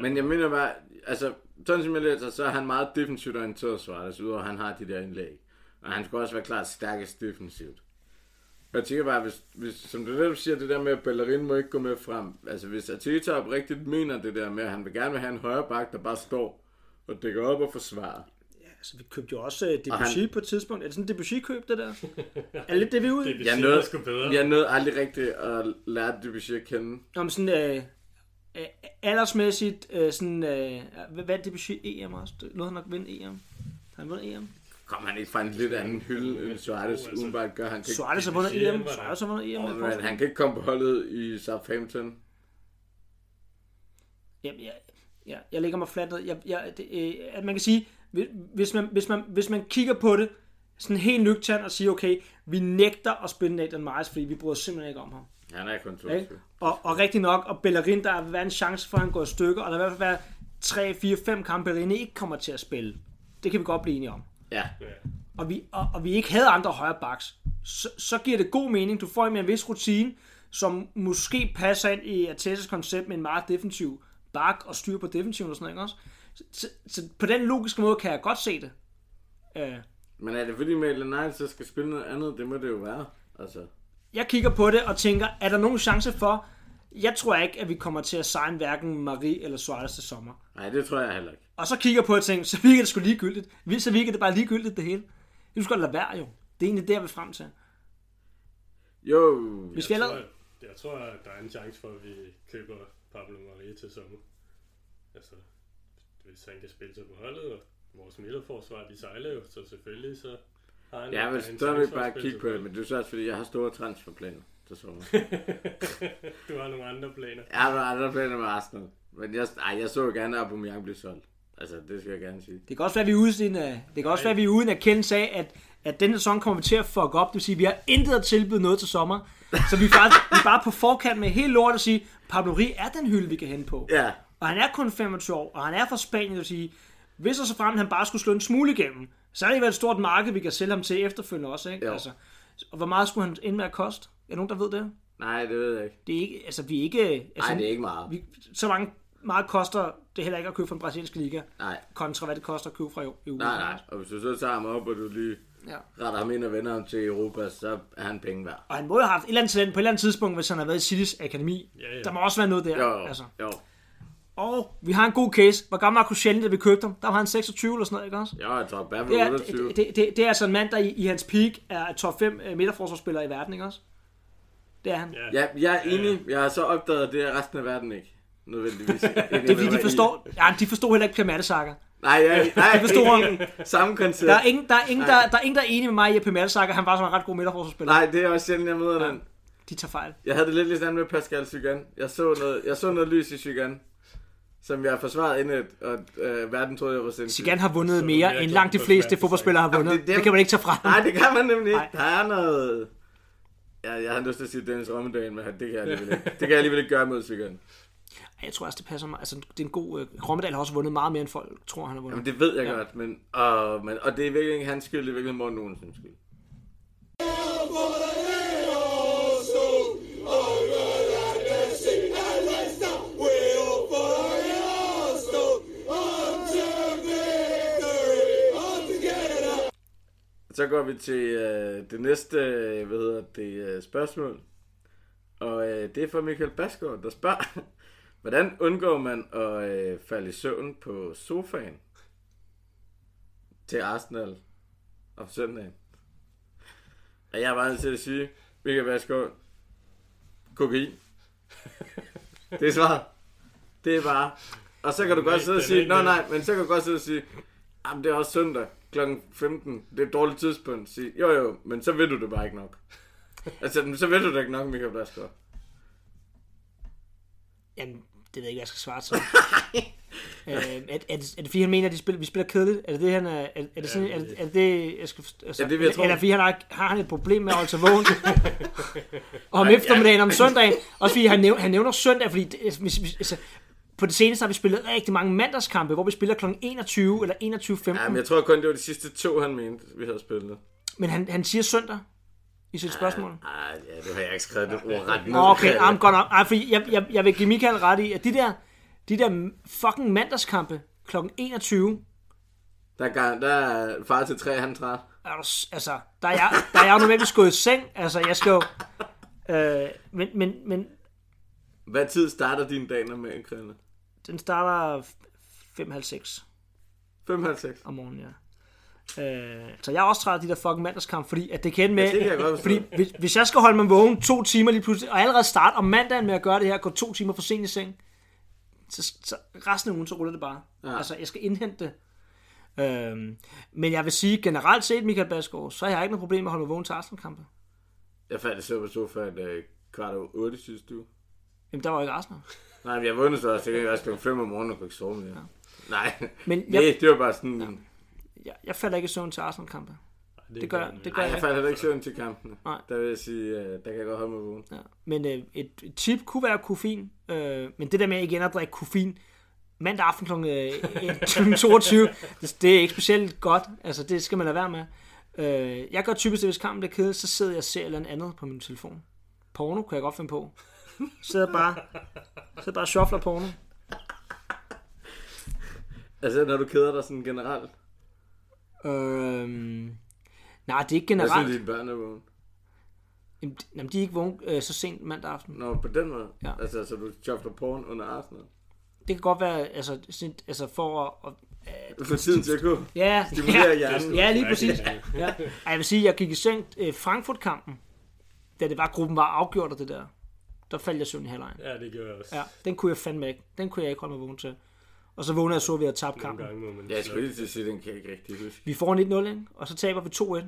Men jeg mener bare, altså, sådan som jeg læser, så er han meget defensivt orienteret, Suarez, udover at han har de der indlæg. Og han skal også være klart stærkest defensivt. Jeg tænker bare, hvis, hvis, som du netop siger, det der med, at Bellerin må ikke gå med frem. Altså, hvis Arteta oprigtigt mener det der med, at han vil gerne vil have en højre bak, der bare står og dækker op og forsvarer. Altså vi købte jo også uh, Debussy han- på et tidspunkt. Er det sådan en Debussy-køb, det der? er det lidt det, vi er ude? i? <laughs> Jeg nåede, nåede, sgu bedre. jeg nåede aldrig rigtigt at lære Debussy at kende. Om sådan... Øh, øh, aldersmæssigt, øh, sådan, øh, hvad er Debussy EM også? Noget han nok vinde EM? Har han vundet EM? Kom han ikke fra en lidt anden hylde, end Suarez altså, umiddelbart gør. Han kan, ikke, Suarez har vundet EM. Suarez har vundet EM. men Portugal. han kan ikke komme på holdet i Southampton. Jamen, jeg, jeg, jeg lægger mig fladt ned. Jeg, jeg, det, øh, at man kan sige, hvis- man, hvis, man, hvis man kigger på det sådan helt nøgtern og siger, okay, vi nægter at spille Nathan Myers, fordi vi bryder simpelthen ikke om ham. Han er kun? 22. Og, og rigtig nok, og Bellerin, der vil være en chance for, at han går i stykker, og der vil i hvert fald være 3, 4, 5 kampe, Bellerin ikke kommer til at spille. Det kan vi godt blive enige om. Ja, Ja. og vi, og, og vi ikke havde andre højre backs, så, så giver det god mening. Du får med en vis rutine, som måske passer ind i Artetas koncept med en meget defensiv bak og styr på defensiven og sådan noget, ikke også? Så, så, på den logiske måde kan jeg godt se det. Uh, men er det fordi Maitland Niles så skal spille noget andet? Det må det jo være. Altså, jeg kigger på det og tænker, er der nogen chance for, jeg tror ikke, at vi kommer til at signe hverken Marie eller Suarez til sommer. nej, det tror jeg heller ikke. Og så kigger jeg på og tænker, så virker det sgu ligegyldigt. Så virker det bare ligegyldigt det hele. Det skal lade være jo. Det er egentlig det, jeg vil frem til. Jo, Hvis vi Jeg allerede... tror, jeg tror, der er en chance for, at vi køber Pablo Marie til sommer. Altså, hvis han kan spille sig på holdet, og vores midterforsvar, de sejler jo, så selvfølgelig så har han jeg vil har han en stadigvæk chance for at bare kigge på det, men det er så også fordi, jeg har store transferplaner til sommer. <laughs> Du har nogle andre planer. jeg har nogle andre planer med Arsenal. Men jeg, ej, jeg så jo gerne, at Aubameyang blive solgt. Altså, det skal jeg gerne sige. Det kan også være, at vi er ude i en, øh, det kan også være, at vi er ude i en erkendelse af, at, at denne sæson kommer vi til at fuck op. Det vil sige, at vi har intet at tilbyde noget til sommer. Så vi er, faktisk, vi er bare på forkant med helt lort at sige, Pablo Rie er den hylde, vi kan hente på. Ja, Og han er kun 25 år, og han er fra Spanien, vil sige, hvis og så frem han bare skulle slå en smule igennem, så er det vel et stort marked, vi kan sælge ham til efterfølgende også, ikke? Jo. Altså, og hvor meget skulle han ind med at koste? Er der nogen, der ved det? nej, det ved jeg ikke. Det er ikke, altså vi er ikke, altså, Nej, det er ikke meget. vi, så mange, meget koster det heller ikke at købe fra den brasilianske liga, Nej, kontra hvad det koster at købe fra EU. nej, nej. Og hvis du så tager ham op, og du lige Ja. retter ham ind og vender ham til Europa, så er han penge værd. Og han må jo have haft et eller andet talent på et eller andet tidspunkt, hvis han har været i Citys akademi. Ja, ja. Der må også være noget der. Jo, jo. Altså. jo. Og vi har en god case. Hvor gammel var Koscielny, da vi købte ham? Der var han 26 eller sådan noget, ikke også? Jo, jeg tror, Bavard Det var er, 28. det, det, det, det er altså en mand, der i, i hans peak er top 5 midterforsvarsspillere i verden, ikke også? Det er han. Ja. Ja, jeg er enig. Jeg har så opdaget, at det er resten af verden ikke. Nødvendigvis. <laughs> Det er fordi, de forstår, ja, de forstår heller ikke Per Mertesacker. Nej, jeg, nej, forstår ikke Samme koncept. Der er ingen, der er ingen, der, der, er ingen, der er enig med mig i, at Per Mertesacker, han var sådan en ret god midterforsvarsspiller. Nej, det er også sjældent, jeg møder den. De tager fejl. Jeg havde det lidt ligesom med Pascal Cygan. Jeg så noget, jeg så noget lys i Cygan, som jeg forsvarede inden, og øh, verden troede, jeg var sindssyg. Sigan har vundet mere, mere end langt de fleste fodboldspillere har Jamen, vundet. det er dem- Det kan man ikke tage fra ham. Nej, det kan man nemlig ikke. Nej. Der er noget... Ja, jeg har lyst til at sige Dennis Rommedal, men det kan jeg alligevel ikke. Det kan jeg alligevel ikke gøre mod Cygan. Jeg tror også, det passer mig. Altså, det er en god... Øh, Rommedal har også vundet meget mere, end folk tror, han har vundet. Jamen, det ved jeg Ja. godt, men, og, men, og det er virkelig ikke hans skyld, det er virkelig Morten Olsens skyld. Så går vi til øh, det næste øh, hvad hedder det, øh, spørgsmål. Og øh, det er fra Michael Basgaard, der spørger, <laughs> hvordan undgår man at øh, falde i søvn på sofaen til Arsenal om søndagen? Og jeg er bare nødt til at sige, Michael Basgaard, kokain. <laughs> Det er svaret. Det er bare... Og så kan du godt sidde og sige, nej nem." nej, men så kan du godt sidde og sige, jamen det er også søndag kl. 15, det er et dårligt tidspunkt. Sige, jo jo, men så ved du det bare ikke nok. <laughs> altså, så ved du det ikke nok, Michael Blasgaard. Jamen, ved jeg ikke, hvad jeg skal svare til. <laughs> øh, er, er, det, er det fordi, han mener, at de spiller, vi spiller kedeligt? Er det det, han er... Er, er det sådan, er, det, er det, det, jeg skal? Altså, Ja, det vil jeg tro. Eller fordi, han har, har han et problem med at holde sig vågen? <laughs> om eftermiddagen, om søndagen. Også fordi, han nævner, han nævner søndag, fordi... Det, hvis, hvis, altså, på det seneste har vi spillet rigtig mange mandagskampe, hvor vi spiller kl. 21 eller 21.15. Ja, men jeg tror kun, det var de sidste to, han mente, vi havde spillet. Men han, han siger søndag i sit spørgsmål. Ej, ja, det har jeg ikke skrevet det ord ret. Nå, okay, jamen, godt nok. Ej, fordi jeg, jeg, jeg vil give Michael ret i, at de der, de der fucking mandagskampe kl. 21, Der er, gang, der er far til tre, han træt. altså, der er jeg, der er jeg jo normalt gået i seng. Altså, jeg skal jo... Øh, men, men, men Hvad tid starter din dag normalt, Krille? Den starter 5.30 5.30. om morgenen, ja. Øh, så jeg er også træt af de der fucking mandagskampe, fordi at det kan med, Ja, det kan jeg godt fordi hvis, hvis jeg skal holde mig vågen to timer lige pludselig, og allerede starte om mandagen med at gøre det her, gå to timer for sent i seng, så, så resten af ugen, så ruller det bare. Ja. Altså, jeg skal indhente det. Øhm, men jeg vil sige, generelt set, Michael Basgaard, så har jeg ikke noget problem med at holde mig vågen til Arsenal-kampe. Jeg fandt det så på sofaen øh, kvart over 8 sidste uge. Jamen, der var jo ikke Arsenal. Nej, men jeg vågnede så også. Det jeg også klokken 5 om morgenen og kunne ikke sove mere. Ja. Nej, Men <laughs> Nej, jeg, det var bare sådan... Ja. jeg, jeg falder ikke i søvn til Arsenal-kampe. Det gør, det gør Nej, jeg jeg ikke. faldt heller ikke søvn til kampene. Nej. Der vil jeg sige, øh, der kan jeg godt holde mig vågen. Ja. Men øh, et, et tip kunne være koffein. Øh, men det der med igen at drikke koffein mandag aften kl. Øh, 22, det, <laughs> det er ikke specielt godt. Altså, det skal man lade være med. Øh, jeg gør typisk det, hvis kampen bliver kedelig, så sidder jeg og ser eller andet på min telefon. Porno kan jeg godt finde på. Sidder bare, sidder bare og shuffler porno. Altså, når du keder dig sådan generelt. Øh, nej, det er ikke Hvad synes generelt. dine børn er vågen? Jamen, de- Jamen, de er ikke vågne øh, så sent mandag aften. Nå, på den måde. Ja. Altså, så du chofler porn under Arsenal. Det kan godt være, altså, sådan- altså for at... at For tiden til at gå. Ja, Stimulere <laughs> ja, hjernen. ja, lige præcis. Ja. Ej, Jeg vil sige, jeg gik i seng øh, Frankfurt-kampen, da det var, gruppen var afgjort af det der. Der faldt jeg søvn i halvlejen. Ja, det gjorde jeg også. Ja, den kunne jeg fandme ikke. Den kunne jeg ikke holde mig vågen til. Og så vågnede jeg så, at vi havde tabt Nogle kampen. gange må man... Ja, jeg skulle lige til at sige, den kan jeg ikke rigtig huske. Vi får en 1-0, ikke? Og så taber vi 2-1.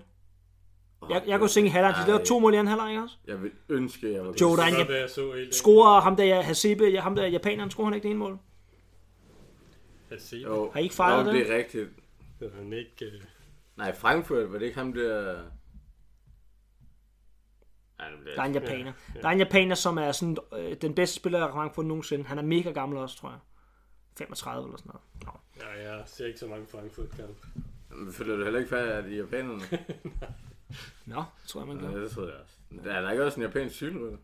Jeg, jeg går i seng i halvlejen. De lavede to mål i anden halvleg, ikke også? Jeg vil ønske, at jeg var Joe, er være, jeg så helt scorer ham der, Hasebe, ja, ham der japaneren, scorer han ikke det ene mål? Jeg se, Jo. Har I ikke fejret det? det er rigtigt. det var han ikke... Øh, Nej, Frankfurt, var det ikke ham der... Det bliver Der er en japaner. Der er en japaner, som er sådan, øh, den bedste spiller, jeg har Frankfurt nogensinde. Han er mega gammel også, tror jeg. 35 eller sådan noget. Nå. ja, jeg ser ikke så mange Frankfurt-kampe. Men føler du heller ikke færdig af de japanerne? <laughs> Nå, tror jeg, man gør. Ja, det troede jeg også. Der er der ikke også en japansk cykelrytter?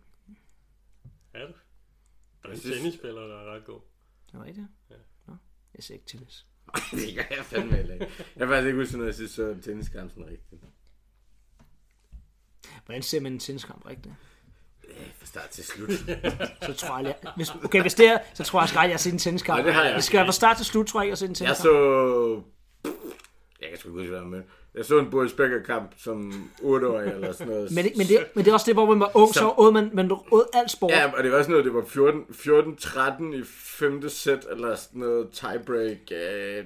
Er det? Der er en synes- tennisspiller, der er ret god. Er det rigtigt? Nå, jeg ser ikke tennis. <laughs> det gør jeg fandme heller ikke. Jeg har faktisk ikke huske, når jeg sidst så tenniskamp sådan rigtigt. Hvordan ser man en tenniskamp rigtigt? Fra start til slut. Så tror jeg, jeg hvis, okay, hvis det er, så tror jeg sgu, jeg har set en tenniskamp. Nej, det har jeg. Skal være fra start til slut, tror jeg, jeg har set en Jeg tenniskamp. så... Jeg kan sgu ikke huske, hvad jeg med. Jeg så en Boris Becker-kamp som 8-årig eller sådan noget. Men, det, men, det, men det er også det, hvor man var ung, så åd man, man åd alt sport. Ja, og det var sådan noget, det var 14 14-13 i femte sæt, eller sådan noget tiebreak. Øh,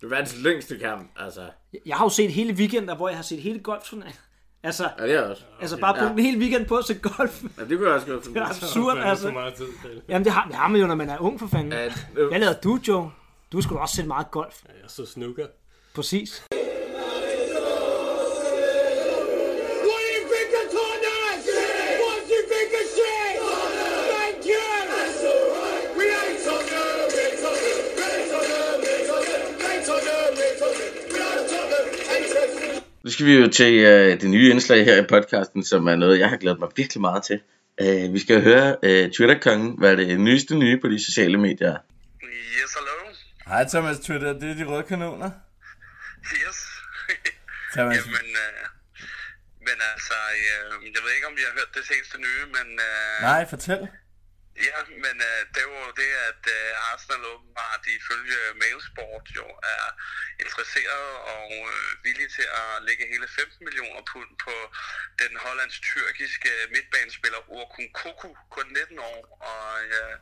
det var verdens længste kamp, altså. Jeg har jo set hele weekenden, hvor jeg har set hele golfturneringen. Altså, Ja, det er også. altså bare brugt en hel weekend på at se golf. Ja, det kunne jeg også godt. Det er absurd, Så altså. meget tid til. Jamen, det har, det har man jo, når man er ung for fanden. Ja, øh, Hvad lavede du, Joe? Du skulle også sætte meget golf. Ja, jeg så snooker. Præcis. Nu skal vi jo til øh, det nye indslag her i podcasten, som er noget, jeg har glædet mig virkelig meget til. Øh, vi skal høre øh, Twitter-kongen, hvad er det nyeste nye på de sociale medier. Yes, hello. Hej Thomas Twitter, det er de røde kanoner. Yes. <laughs> Thomas, Jamen, øh, men altså, øh, jeg ved ikke, om I har hørt det seneste nye, men øh, nej, fortæl. Ja, men øh, det var jo det, at øh, Arsenal åbenbart ifølge Mailsport jo er interesseret og øh, villig til at lægge hele 15 millioner pund på den hollandsk-tyrkiske midtbanespiller Orkun Koku, kun 19 år, og øh,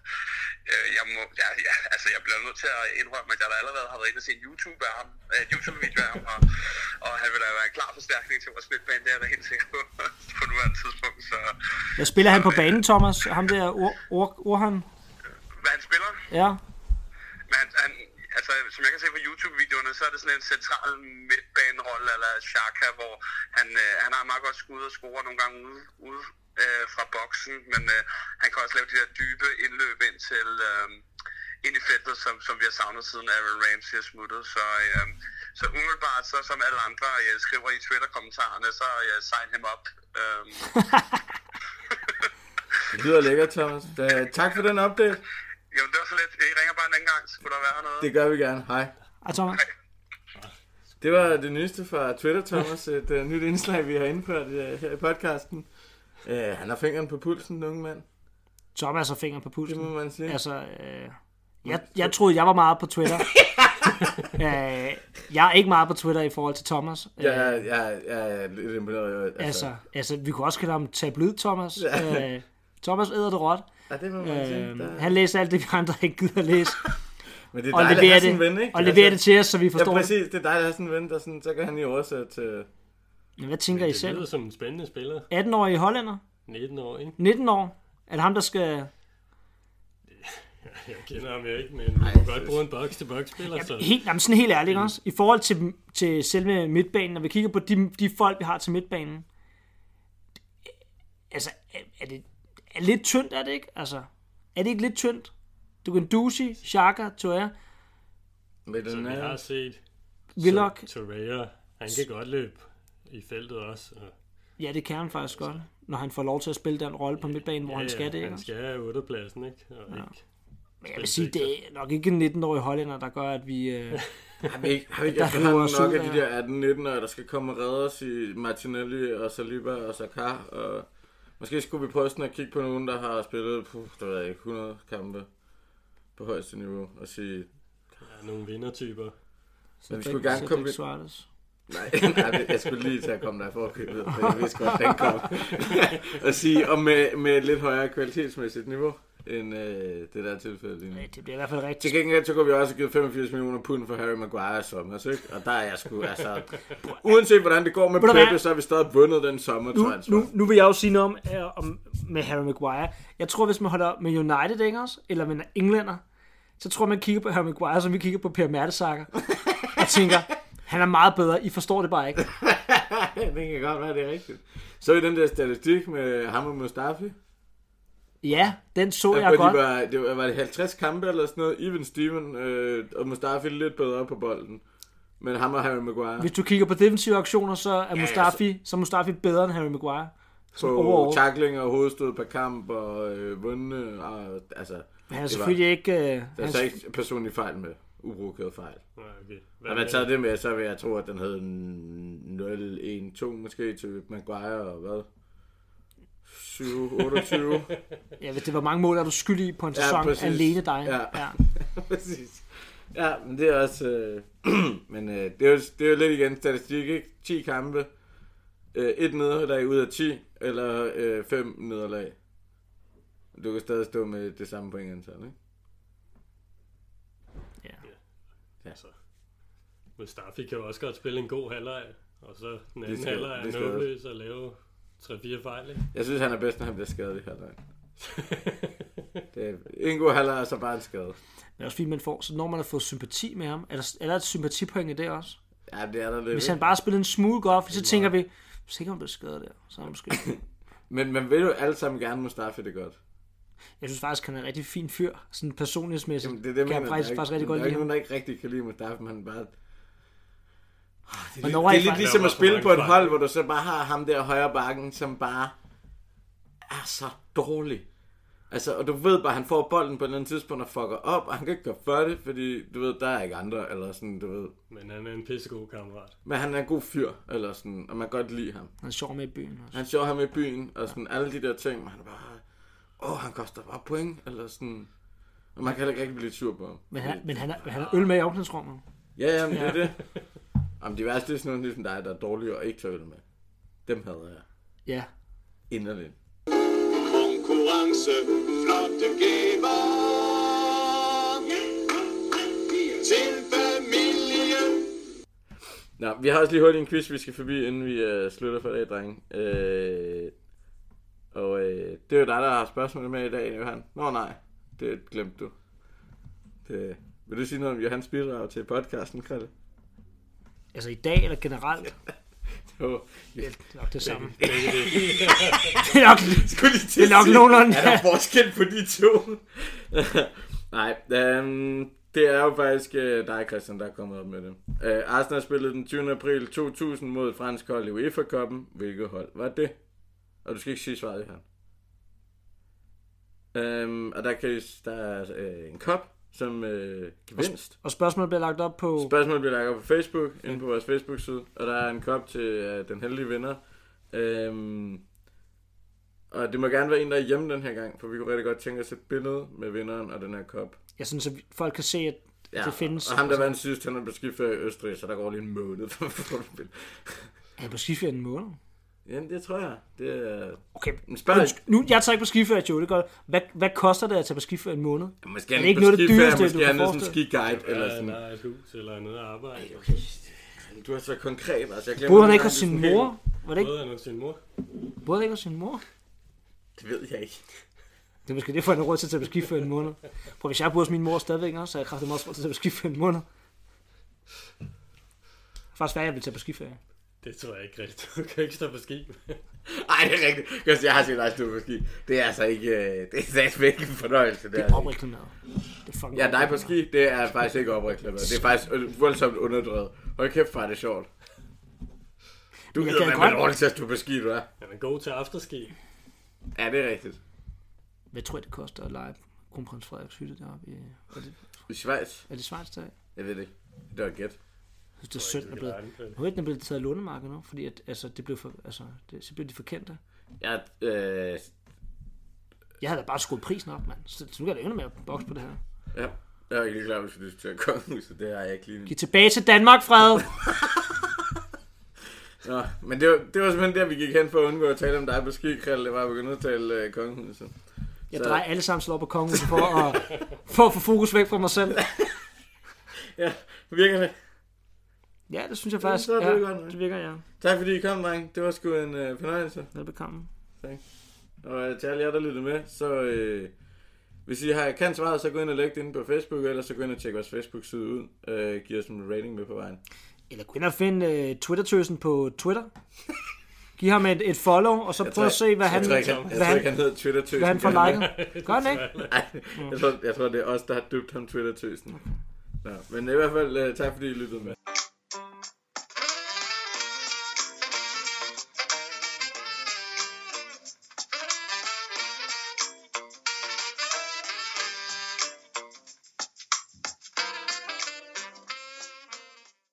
øh, jeg må, ja, ja, altså jeg bliver nødt til at indrømme, at jeg da allerede har været inde og se en YouTube af ham, øh, YouTube-video af ham, og, og han vil da være en klar forstærkning til vores midtbane, det er jeg da helt sikker på, <laughs> på nuværende tidspunkt, så Jeg spiller han på banen, Thomas. Ham der Or, Or, Orhan. hvad han spiller. Ja. Men han, han, altså, som jeg kan se på YouTube-videoerne, så er det sådan en central midtbanerolle, eller Xhaka, hvor han, øh, han har meget godt skud og score nogle gange ude, ude øh, fra boksen, men øh, han kan også lave de der dybe indløb ind til øh, ind i feltet, som, som vi har savnet siden Aaron Ramsey er smuttet. Så, øh, så umiddelbart, så som alle andre jeg skriver i Twitter-kommentarerne, så jeg sign him up. Øh, <laughs> Det lyder lækkert, Thomas. Da, tak for den update. jo, det var så lidt. I ringer bare en anden gang, skulle der være noget. Det gør vi gerne. Hej. Ej, Thomas. Det var det nyeste fra Twitter, Thomas. Et uh, nyt indslag, vi har indført uh, her i podcasten. Uh, han har fingeren på pulsen, den unge mand. Thomas har fingeren på Det pulsen. må man sige. Altså, øh, jeg, jeg troede, jeg var meget på Twitter. <laughs> øh, jeg er ikke meget på Twitter i forhold til Thomas. Øh, Jeg, jeg, jeg, jeg er lidt imponeret. Altså, altså, altså, vi kunne også kalde ham tabloid Thomas. Øh, Thomas æder det råt. ja, det må man sige. Øh, Der- han læser alt det, vi andre ikke gider at læse. Men det er og dejligt at have sådan det, en ven, ikke? og leverer det til os, så vi Ja, forstår det. præcis. Det er dejligt at have sådan en ven, der sådan, så kan han jo oversætte til... Men Hvad tænker I Det selv? lyder som en spændende spiller. 18-årige hollænder? 19 år, ikke? 19 år? Er det ham, der skal... <laughs> Jeg kender ham jo ikke, men vi må godt bruge en box-til-box-spiller, så Helt, jamen sådan helt ærligt også. I forhold til, til selve midtbanen, når vi kigger på de, de folk, vi har til midtbanen. Altså, er det er lidt tyndt, er det ikke? Altså, er det ikke lidt tyndt? Du kan Dusi, Xhaka, Toer, Med så den vi har set Willock. Torreira, han kan godt løbe i feltet også. Og, Ja, det kan han faktisk godt. Når han får lov til at spille den rolle på midtbanen, hvor han skal det, ikke? Han skal have 8. pladsen, ikke? Og ja. ikke Men jeg vil sige, det er nok ikke en 19-årig hollænder, der gør, at vi... Øh, <laughs> Har vi ikke, har vi ikke Der nok af de der 18-19 år, der skal komme og redde os i Martinelli og Saliba og Saka? Og måske skulle vi prøve sådan at kigge på nogen, der har spillet puh, der ved jeg ikke, 100 kampe på højeste niveau og sige, ja, nogle vindertyper. men vi skulle gerne komme... Suarez. Nej, <laughs> nej, det- jeg skulle lige til at komme der i forkøbet, for jeg vidste godt, den kom. <laughs> <laughs> og sige, og med, med et lidt højere kvalitetsmæssigt niveau, end øh, det der tilfælde lige nu. Det bliver i hvert fald Til rigtigt. gengæld, så kunne vi også have givet 85 millioner pund for Harry Maguire sommer, ikke? Og der er jeg sgu, altså... Uanset hvordan det går med? Pepe, så har vi stadig vundet den sommer, Nu, nu, nu vil jeg jo sige noget om, øh, om med Harry Maguire. Jeg tror, hvis man holder med United ikke også, eller med en englænder, så tror man kigger på Harry Maguire, som vi kigger på Per Mertesacker, og tænker, han er meget bedre, I forstår det bare ikke. <laughs> det kan godt være, det er rigtigt. Så i den der statistik med ham og Mustafi. Ja, den så jeg hvor godt. de var, det var, var det 50 kampe eller sådan noget. Even Steven øh, og Mustafi lidt bedre på bolden. Men ham og Harry Maguire Hvis du kigger på defensive aktioner, så er Mustafi, så er Mustafi bedre end Harry Maguire. På overall. tackling og hovedstød per kamp og øh, vundne. Og, altså, Men han er selvfølgelig ikke... Øh, Der er han, så ikke personlig fejl med. Uprovokeret fejl. Ja, okay. Hvad Når man tager det med, så vil jeg tro, at den hed 0-1-2 måske til Maguire og hvad? 7-28. ja, hvis det var mange mål, er du skyldig på en sæson præcis. alene dig. Ja. ja. <laughs> Præcis. Ja, men det er også... Øh, <clears throat> men øh, det, er jo, det er jo lidt igen statistik, ikke? 10 kampe, øh, et nederlag ud af 10, eller øh, 5 nederlag. Du kan stadig stå med det samme pointantal, ikke? Altså, Mustafi kan jo også godt spille en god halvleg, og så den anden halvleg er nåbløs og lave 3-4 fejl, ikke? Jeg synes, han er bedst, når han bliver skadet i halvleg. <laughs> det er en god halvleg, og så bare en skade. Det er også fint, man får, så når man har fået sympati med ham, er der, er der et sympatipoint i det også? Ja, det er der lidt. Hvis han bare spiller en smule godt, så tænker vi, sikkert om det er skadet der, så er han måske... <laughs> Men man vil jo alle sammen gerne Mustafi det godt. Jeg synes faktisk, han er en rigtig fin fyr, sådan personlighedsmæssigt. Jamen, det er det, kan jeg faktisk, er faktisk rigtig godt Der er lide ikke ham. nogen, der ikke rigtig kan lide Mustafi, men han bare... Det er, Men lidt, det er lidt ligesom at spille på et hold, hvor du så bare har ham der højre bakken, som bare er så dårlig. Altså, og du ved bare, at han får bolden på et eller andet tidspunkt og fucker op, og han kan ikke gøre for det, fordi du ved, der er ikke andre, eller sådan, du ved. Men han er en pissegod kammerat. Men han er en god fyr, eller sådan, og man kan godt lide ham. Han er sjov med i byen også. Han sjov ham i byen, og sådan alle de der ting, men han er bare, åh, han koster bare point, eller sådan. Og man kan heller ikke rigtig blive sur på ham. Men han, men han, er, han er øl med i omklædningsrummet. Ja, ja, men det er det. <laughs> <laughs> Jamen, de værste er sådan noget ligesom dig, der er dårlige og ikke tør med. Dem havde jeg Ja. inderligt. Konkurrence, flotte gaver til familien. Nå, vi har også lige hurtigt en quiz, vi skal forbi, inden vi uh, slutter for i dag, drenge. Uh, og uh, det er jo dig, der har spørgsmålet med i dag, Johan. Nå nej, Det glemte du. Det, vil du sige noget om Johans bidrag til podcasten, Krille? Altså i dag eller generelt? <laughs> Jo. Det er nok det samme. <laughs> det er nok, Skulle lige til Det er nok nogenlunde- Er der forskel på de to? <laughs> Nej, øhm, det er jo faktisk øh, dig, Christian, der er kommet op med det. Øh, Arsenal spillede den 20. april 2000 mod et fransk hold i UEFA-koppen. Hvilket hold var det? Og du skal ikke sige svaret her. Øhm, og der, kan der er øh, en kop som øh, gevinst. og spørgsmålet bliver lagt op på... Spørgsmålet bliver lagt op på Facebook, inde på vores Facebook-side, og der er en kop til øh, den heldige vinder. Øhm, og det må gerne være en, der er hjemme den her gang, for vi kunne rigtig godt tænke os et billede med vinderen og den her kop. Jeg synes, at folk kan se, at ja, det findes. Og ham, der vandt sidst, han er på skiferie i Østrig, så der går lige en måned for at få et billede. Er jeg på skiferie en måned? Ja, det tror jeg. Det er... Okay, Men spørg nu, jeg tager ikke på skiferie, Joe, det gør Hvad, hvad koster det at tage på skiferie en måned? Måske Er det ikke noget af det dyreste, måske du kan er sådan en forestille skiguide, eller sådan. der er et hus eller noget arbejde. Du er så konkret, altså. Jeg Boede han ikke hos sin mor? Var det ikke, Både han hos sin mor. boede han ikke hos sin mor? Det ved jeg ikke. Det er måske det, for han har råd til at tage på skiferie en måned. Prøv, hvis jeg boede hos min mor stadigvæk, så er jeg kraftigt også råd til at tage på skiferie en måned. Det er faktisk hvad jeg vil tage på skiferie. Det tror jeg ikke rigtigt. Du kan ikke stå på ski. <laughs> Nej, det er rigtigt. Jeg har set dig stå på ski. Det er altså ikke... øh, Det er stadigvæk ikke en fornøjelse. Det Det er, er opreklameret. Det er fucking Ja, dig på ski, det er faktisk ikke opreklameret. Det er faktisk voldsomt underdrevet. Hold kæft, er det sjovt. Du Men kan være med dårligt til at stå på ski, du er. Han er god til afterski. Ja, det er rigtigt. Hvad tror jeg, det koster at lege kronprins Frederiks hytte deroppe i... Er det, I Schweiz? er det Schweiz der? Jeg Jeg ved det ikke. Det var et gæt. Synes, det er synd, at blevet... Nu er den blevet taget lånemarked nu, fordi at, altså, det blev for, altså, det, så blev de for kendte. Jeg, øh, Jeg havde da bare skruet prisen op, mand. Så, så nu kan jeg da endnu mere boks på det her. ja, jeg er ikke lige klar, at vi skal diskutere kongehuset. Det har jeg ikke lige... Giv tilbage til Danmark, Fred! <laughs> Nå, men det var, det var simpelthen der, vi gik hen for at undgå at tale om dig på skikrald. Det var at begynde at tale øh, kongehuset. Jeg Så- drejer alle sammen slår på kongehuset for at, for at få fokus væk fra mig selv. <laughs> Ja, virker det. Ja, det synes jeg faktisk. så er det ja, godt nok. det virker, ja. Tak fordi I kom, dreng. Det var sgu en øh, fornøjelse. Velbekomme. Og øh, til alle jer, der lyttede med, så øh, hvis I har kan svaret, så gå ind og læg det inde på Facebook, eller så gå ind og tjek vores Facebook-side ud. Øh, giv os en rating med på vejen. Eller gå ind og find uh, Twitter-tøsen på Twitter. Giv ham et, et follow, og så prøv at se, hvad han, jeg tror ikke, han, jeg hvad tror han, ikke, han hedder twitter hvad han får liket. Gør han ikke? <laughs> Nej, jeg tror, jeg tror, det er os, der har døbt ham Twitter-tøsen. Nå, men i hvert fald, øh, tak fordi I lyttede med.